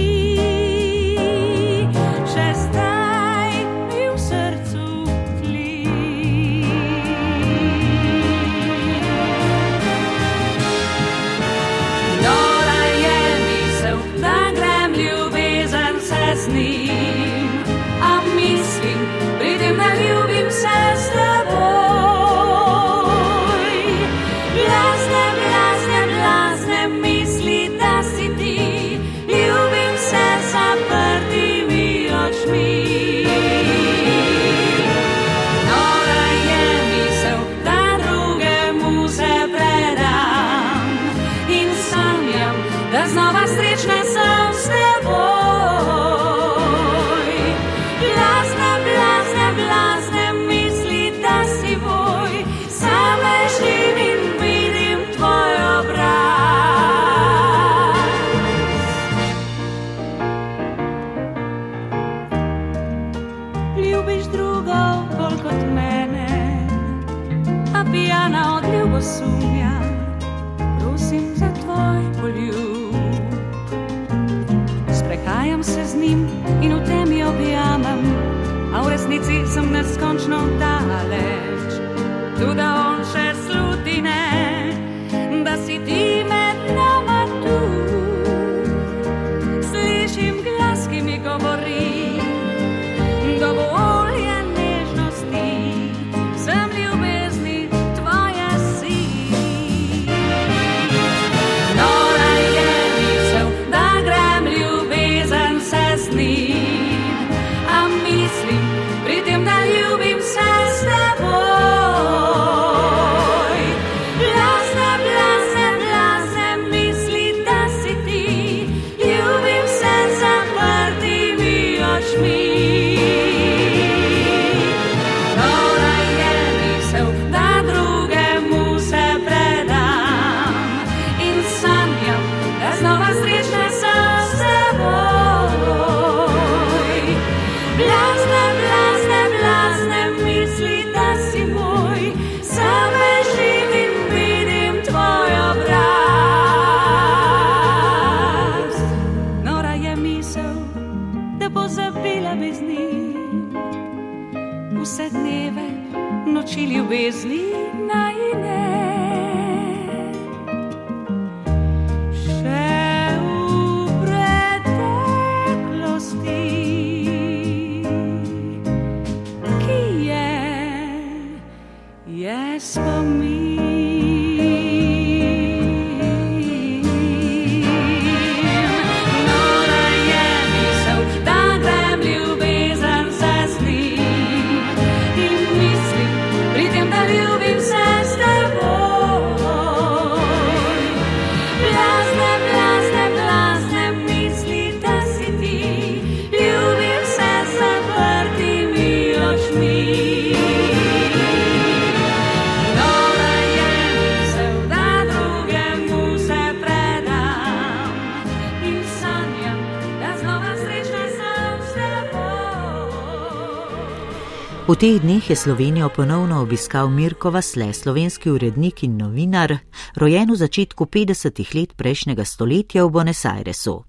V teh dneh je Slovenijo ponovno obiskal Mirko Vasle, slovenski urednik in novinar, rojen v začetku 50-ih let prejšnjega stoletja v Buenos Airesu.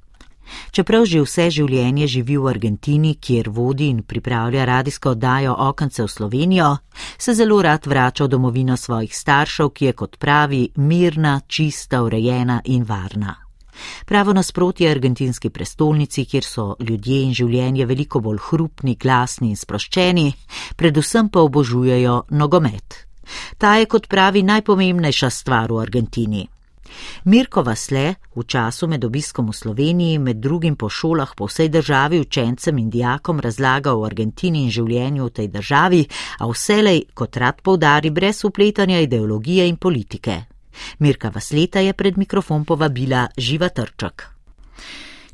Čeprav že vse življenje živi v Argentini, kjer vodi in pripravlja radijsko oddajo Okence v Slovenijo, se zelo rad vrača v domovino svojih staršev, ki je kot pravi mirna, čista, urejena in varna. Pravo nasprotje argentinski prestolnici, kjer so ljudje in življenje veliko bolj hrupni, glasni in sproščeni, predvsem pa obožujejo nogomet. Ta je, kot pravi, najpomembnejša stvar v Argentini. Mirko Vasle v času med obiskom v Sloveniji, med drugim po šolah po vsej državi učencem in dijakom razlaga o Argentini in življenju v tej državi, a vselej, kot rad povdari, brez upletanja ideologije in politike. Mirka Vasleta je pred mikrofon povabila Živa Trčak.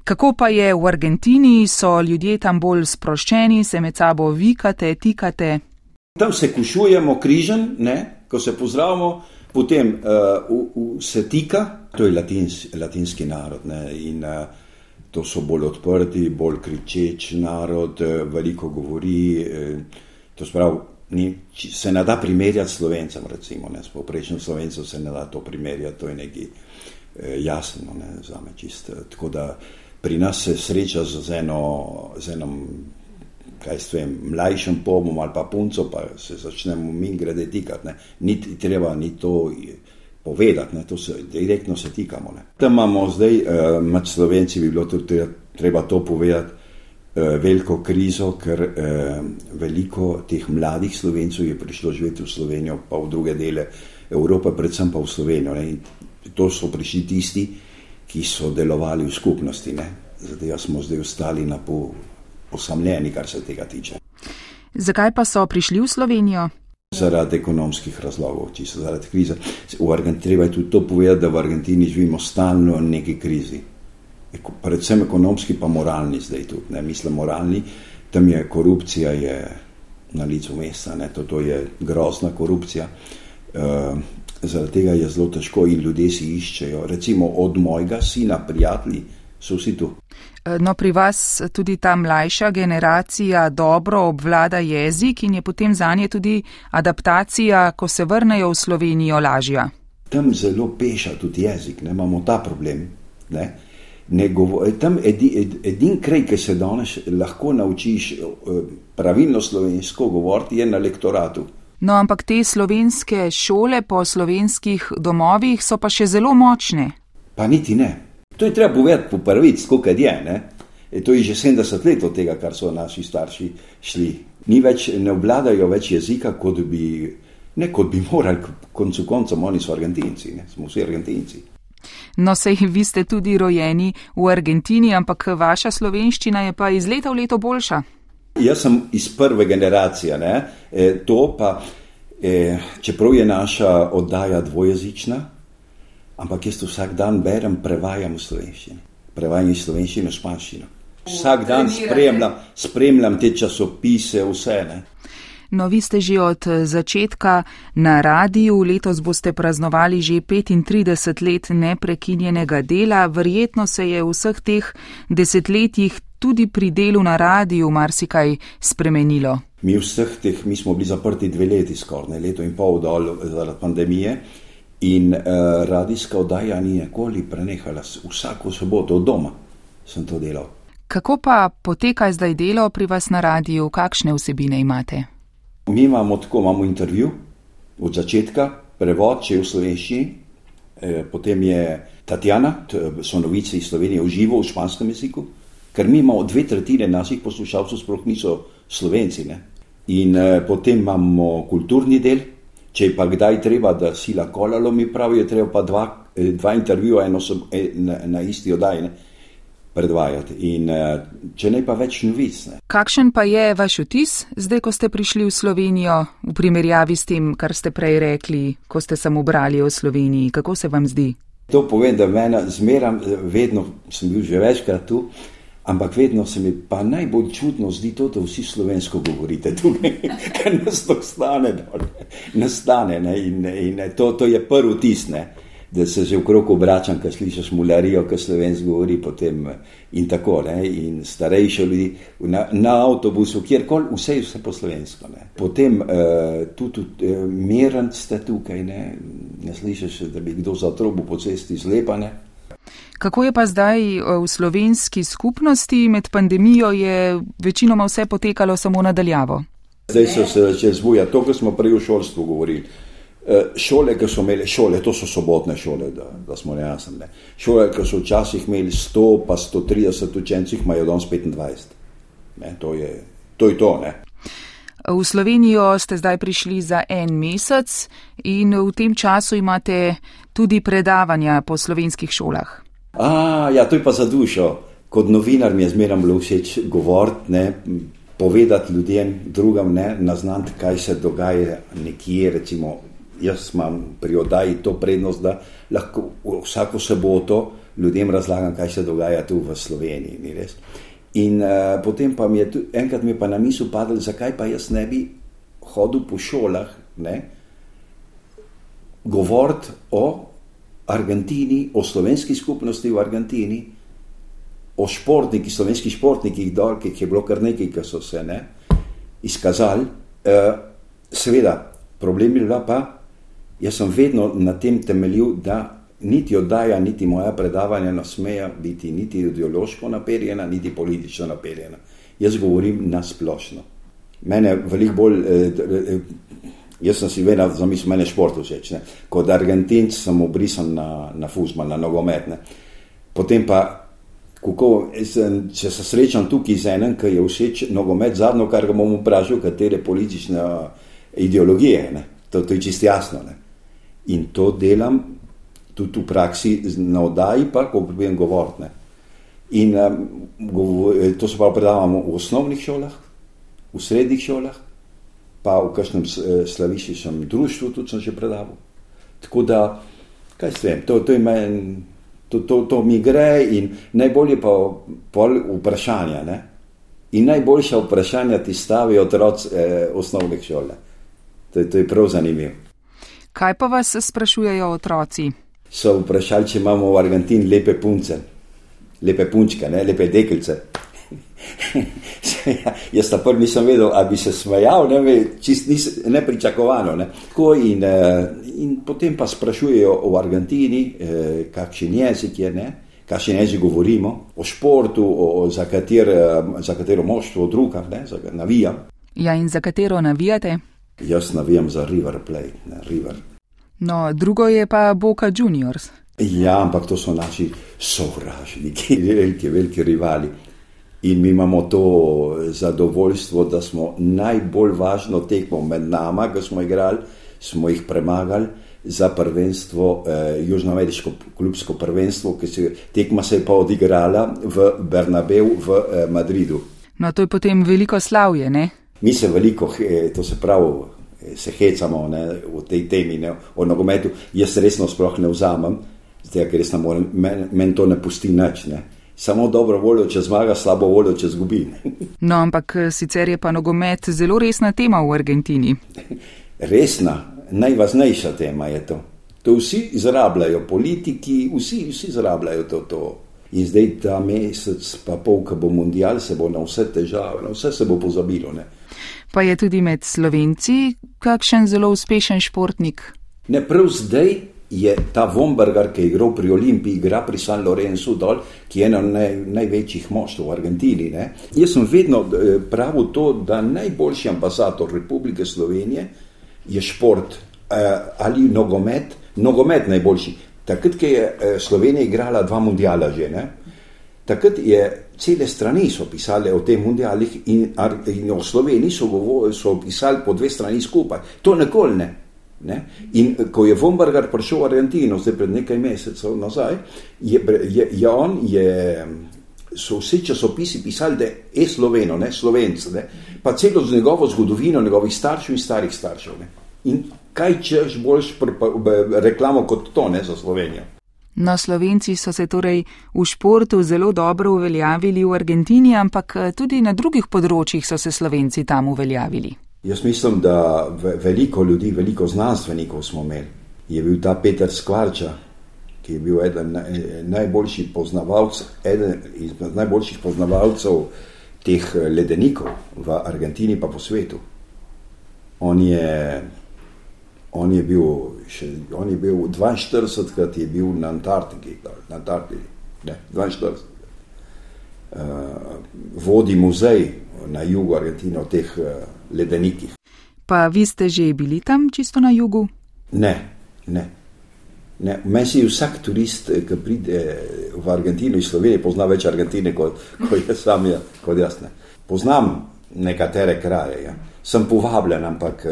Kako pa je v Argentini, so ljudje tam bolj sproščeni, se med sabo vikate, tikate? Tam se kušujemo križen, ne? ko se pozdravimo, potem uh, se tika, to je latins, latinski narod ne? in uh, to so bolj odprti, bolj kričeč narod, uh, veliko govori. Uh, to sprav, ni, se ne da primerjati s slovencem, recimo, ne, s poprečnim slovencem se ne da to primerjati, to je nekaj eh, jasno, ne, za me čisto. Tako da pri nas se sreča z, eno, z enom, kaj s tem, mlajšim pomom ali pa punco, pa se začnemo mi grede tikati, ne, ni treba ni to povedati, ne, to se direktno se tikamo, ne. Tam imamo zdaj, eh, med slovenci bi bilo tudi treba to povedati, veliko krizo, ker eh, veliko teh mladih slovencev je prišlo živeti v Slovenijo, pa v druge dele Evrope, predvsem pa v Slovenijo. Ne. To so prišli tisti, ki so delovali v skupnosti. Zdaj smo zdaj ostali na po, posamljeni, kar se tega tiče. Zakaj pa so prišli v Slovenijo? Zaradi ekonomskih razlogov, čisto zaradi krize. Argentini treba je tudi to povedati, da v Argentini živimo stalno v neki krizi predvsem ekonomski, pa moralni zdaj tudi, ne mislim moralni, tam je korupcija je na licu mesta. To, to je grozna korupcija. Uh, zaradi tega je zelo težko in ljudje si iščejo. Recimo od mojega sina, prijatelji, so vsi tu. No, pri vas tudi ta mlajša generacija dobro obvlada jezik in je potem za nje tudi adaptacija, ko se vrnejo v Slovenijo, lažja. Tam zelo peša tudi jezik, ne imamo ta problem. Ne? Ne govor, tam edi, ed, edin kraj, ki se danes lahko naučiš eh, pravilno slovensko govoriti, je na lektoratu. No, ampak te slovenske šole po slovenskih domovih so pa še zelo močne. Pa niti ne. To je treba povedati po prvič, koliko je. Ne? E, to je že 70 let od tega, kar so naši starši šli. Ni več, ne obvladajo več jezika, kot bi, ne, kot bi morali, koncu koncev, oni so Argentinci, ne? smo vsi Argentinci. No, sej vi ste tudi rojeni v Argentini, ampak vaša slovenščina je pa iz leta v leto boljša. Jaz sem iz prve generacije, e, to pa, e, čeprav je naša oddaja dvojezična, ampak jaz vsak dan berem, prevajam v slovenščino, prevajam iz slovenščine v španščino. Vsak dan spremljam, spremljam te časopise, vse. Ne? No, vi ste že od začetka na radiju, letos boste praznovali že 35 let neprekinjenega dela, verjetno se je v vseh teh desetletjih tudi pri delu na radiju marsikaj spremenilo. Mi vseh teh, mi smo bili zaprti dve leti skoraj, leto in pol dol zaradi pandemije. In uh, radijska oddaja ni nikoli prenehala, vsako soboto od doma sem to delal. Kako pa poteka zdaj delo pri vas na radiju, kakšne vsebine imate? Mi imamo tako, imamo intervju od začetka, prevod, če je v slovenščini, eh, potem je Tatjana, so novice iz Slovenije v živo v španskem jeziku, ker mi imamo dve tretjine naših poslušalcev, sploh niso slovenci. Ne? In eh, potem imamo kulturni del, če je pa kdaj treba, da sila kolalo, mi pravijo, treba pa dva, eh, dva intervjuja, eno na, na isti oddaji predvajati. In eh, če ne pa več novic. Ne. Kakšen pa je vaš vtis, zdaj, ko ste prišli v Slovenijo, v primerjavi s tem, kar ste prej rekli, ko ste samo brali o Sloveniji? Kako se vam zdi? To povem, da meni zmeram, vedno sem bil že večkrat tu. Ampak vedno se mi pa najbolj čudno zdi to, da vsi slovensko govorite tukaj, ker nas to stane, nastane. In, in to, to je prvi tisne da se že v kroku obračam, ko slišiš mularijo, ko slovenski govori potem in tako. Ne? In starejši ljudi na, na avtobusu, kjerkoli, vse je vse po slovensko. Ne? Potem uh, tudi uh, miren ste tukaj, ne, ne slišiš, da bi kdo za trobo po cesti zlepane. Kako je pa zdaj eh, v slovenski skupnosti med pandemijo, je večinoma vse potekalo samo nadaljavo? Zdaj so se začeli zbujati, to, kar smo prej v šolstvu govorili. Eh, šole, ki so imeli šole, to so sobotne šole, da, da smo jasni. Šole, ki so včasih imeli 100, pa 130 učencev, imajo danes 25. Ne, to, je, to je to. Ne. V Slovenijo ste zdaj prišli za en mesec in v tem času imate tudi predavanja po slovenskih šolah. A, ja, to je pa za dušo. Kot novinar mi je zmeraj bilo všeč govoriti, povedati ljudem, drugim, naznati, kaj se dogaja nekje, recimo jaz imam pri oddaji to prednost, da lahko vsako soboto ljudem razlagam, kaj se dogaja tu v Sloveniji. In uh, potem pa mi je tu, enkrat mi je pa na misel padlo, zakaj pa jaz ne bi hodil po šolah, ne, govoriti o Argentini, o slovenski skupnosti v Argentini, o športnikih, slovenskih športnikih, dol, ki je bilo kar nekaj, ki so se ne, izkazali. Uh, seveda, problem je bila pa, Jaz sem vedno na tem temeljil, da niti oddaja, niti moja predavanja ne smejo biti niti ideološko naperjena, niti politično naperjena. Jaz govorim na splošno. Mene veliko bolj, eh, eh, jaz sem si vedno zamislil, mene šport všeč. Kot Argentinc sem obrisan na, na fuzbol, na nogometne. Potem pa, kako, sem, če se srečam tukaj z enem, ki je všeč nogomet, zadnjo, kar ga bom vprašal, katere politične ideologije. Ne? To, to je čist jasno. Ne? In to delam tudi v praksi na oddaji, pa ko pridem govoriti. In um, to se pa predavamo v osnovnih šolah, v srednjih šolah, pa v kakšnem eh, slaviščem društvu tudi sem že predaval. Tako da, kaj s tem, to, to, to, to, to mi gre in najbolje pa pol vprašanja. Ne? In najboljša vprašanja ti stavijo otroci eh, osnovne šole. To, to je prav zanimivo. Kaj pa vas sprašujejo otroci? So vprašali, če imamo v Argentini lepe punce, lepe punčke, ne? lepe deklice. Jaz ta prvi nisem vedel, ali bi se smejal, ne, čist nis, nepričakovano. Ne. In, eh, in potem pa sprašujejo o Argentini, eh, kakšen jezik je, ne, kakšen jezik govorimo, o športu, o, o, za, kater, za katero moštvo druga, ne, za, navijam. Ja, in za katero navijate? Jaz navijam za River Plate, ne, River. No, drugo je pa Boca Juniors. Ja, ampak to so naši sovražniki, veliki, veliki rivali. In mi imamo to zadovoljstvo, da smo najbolj važno tekmo med nami, ki smo igrali, smo jih premagali za prvenstvo, eh, Južnoameriško klubsko prvenstvo, ki se tekma se je pa odigrala v Bernabeu v eh, Madridu. No, to je potem veliko slavje, ne? Mi se veliko, to se pravi, se hecamo ne, v tej temi, ne, o nogometu. Jaz resno sploh ne vzamem, zdaj, ker res ne morem, meni men to ne pusti nič. Ne samo dobro voljo, če zmaga, slabo voljo, če zgubi. No, ampak eh, sicer je pa nogomet zelo resna tema v Argentini. Resna, najvažnejša tema je to. To vsi izrabljajo, politiki, vsi, vsi izrabljajo to, to. In zdaj ta mesec, pa pol, ko bo mundial, se bo na vse težave, na vse se bo pozabilo. Ne? Pa je tudi med slovenci kakšen zelo uspešen športnik? Ne, prav zdaj je ta Vombergar, ki je igral pri Olimpiji, igra pri San Lorenzu dol, ki je eno naj, največjih moštv v Argentini. Ne? Jaz sem vedno eh, pravil to, da najboljši ambasador Republike Slovenije je šport eh, ali nogomet, nogomet najboljši. Takrat, ko je eh, Slovenija igrala dva mundiala že, ne? Takrat je cele strani pisale o teh mundialih in, in o Sloveniji so, so pisali po dve strani skupaj. To nikoli ne. Ne? In ko je Vombergar prišel v Argentino, zdaj pred nekaj mesecev nazaj, je, je, je on, je, so vsi časopisi pisali, da je Sloveno, ne Slovenc, ne? pa celo z njegovo zgodovino, njegovih staršev in starih staršev. Ne? In kaj češ boljš reklamo kot to ne za Slovenijo? No, Slovenci so se torej v športu zelo dobro uveljavili v Argentini, ampak tudi na drugih področjih so se Slovenci tam uveljavili. Jaz mislim, da veliko ljudi, veliko znanstvenikov smo imeli. Je bil ta Peter Skvarča, ki je bil eden najboljših poznavalcev, eden izmed najboljših poznavalcev teh ledenikov v Argentini, pa po svetu. On je, on je bil, še, on je bil 42 krat je bil na Antarktiki, na Antarktiki, ne, 42. Uh, vodi muzej na jugu Argentine v teh uh, ledenikih. Pa vi ste že bili tam, čisto na jugu? Ne, ne. ne. Meni vsak turist, ki pride v Argentino iz Slovenije, pozna več Argentine kot, kot jaz sam. Je, kot jaz ne. Poznam nekatere kraje, ja. Sem povabljen, ampak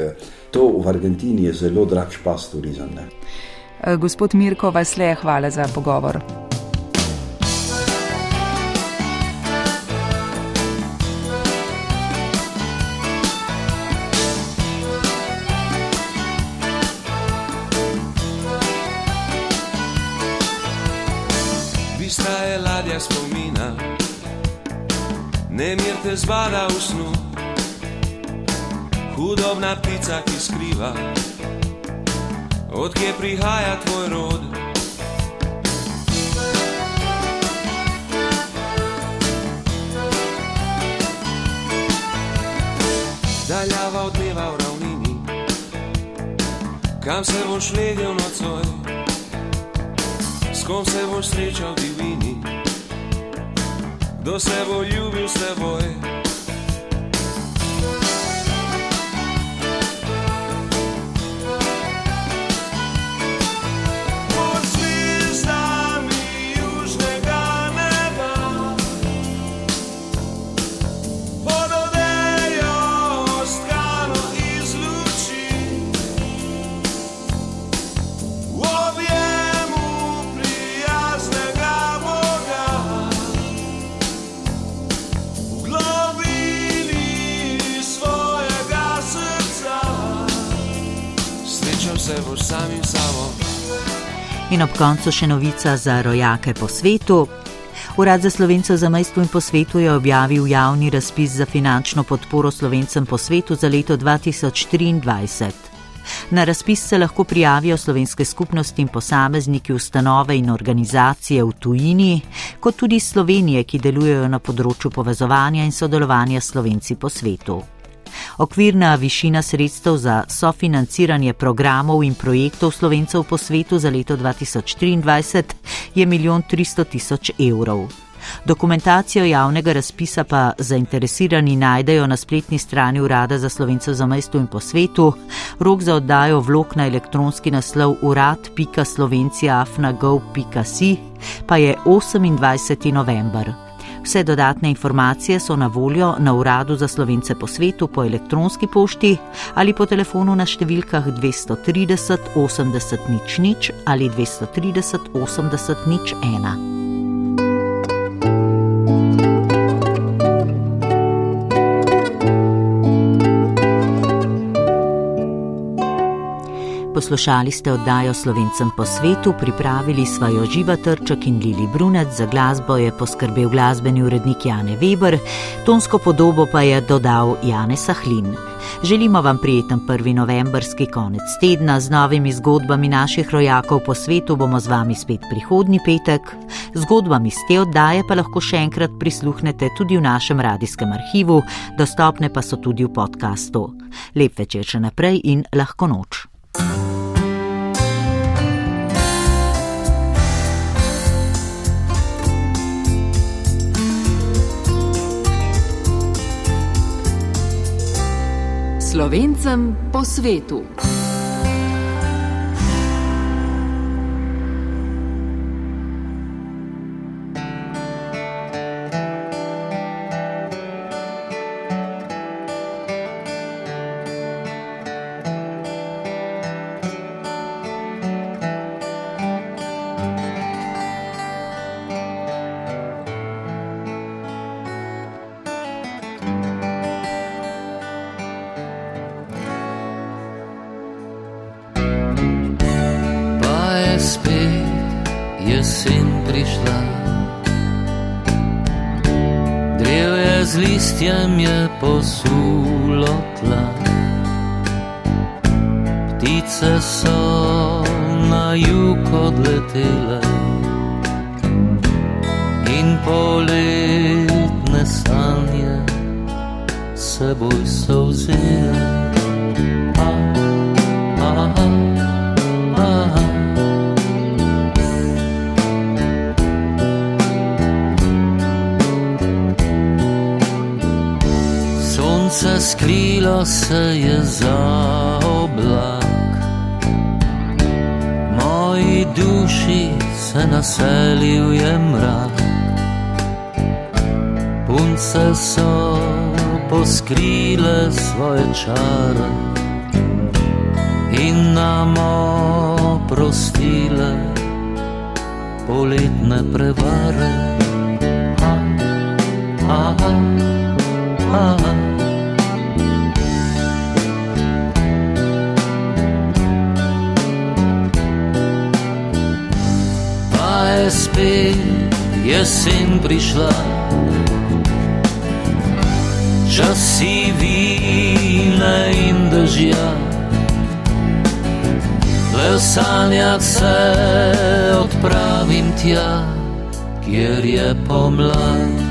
to v Argentini je zelo drag špas turizem. Ne. Gospod Mirko, vas le hvala za pogovor. Nemir te zbada v snu, hudobna ptica, ki skriva, odkje prihaja tvoj rod. Daljava odmeva v ravnini, kam se boš legel nocoj, s kom se boš srečal divini kdo se bo ljubil s teboj. In ob koncu še novica za rojake po svetu. Urad za slovence za majstvo in po svetu je objavil javni razpis za finančno podporo slovencem po svetu za leto 2023. Na razpis se lahko prijavijo slovenske skupnosti in posamezniki, ustanove in organizacije v tujini, kot tudi Slovenije, ki delujejo na področju povezovanja in sodelovanja s slovenci po svetu. Okvirna višina sredstev za sofinanciranje programov in projektov slovencev po svetu za leto 2023 je 1 300 000 evrov. Dokumentacijo javnega razpisa pa zainteresirani najdejo na spletni strani Urada za slovencev za mestu in po svetu. Rok za oddajo vlog na elektronski naslov urad.slovencija.afnagov.si pa je 28. november. Vse dodatne informacije so na voljo na Uradu za slovence po svetu po elektronski pošti ali po telefonu na številkah 230 80 nič ali 230 80 nič 1. Poslušali ste oddajo Slovencem po svetu, pripravili svojo živa trček in Lili Brunec, za glasbo je poskrbel glasbeni urednik Jane Weber, tonsko podobo pa je dodal Jane Sahlin. Želimo vam prijeten prvi novembrski konec tedna z novimi zgodbami naših rojakov po svetu, bomo z vami spet prihodnji petek. Zgodbami iz te oddaje pa lahko še enkrat prisluhnete tudi v našem radijskem arhivu, dostopne pa so tudi v podkastu. Lep večer še naprej in lahko noč. Slovencem po svetu. Moji duši se naselil je mrak. Punce so poskrile svoje čare in nam oprostile poletne prevare. Ha, ha, ha, ha. spet jesen prišla. Časi vina in držja, le v sanjah se odpravim tja, kjer je pomlad.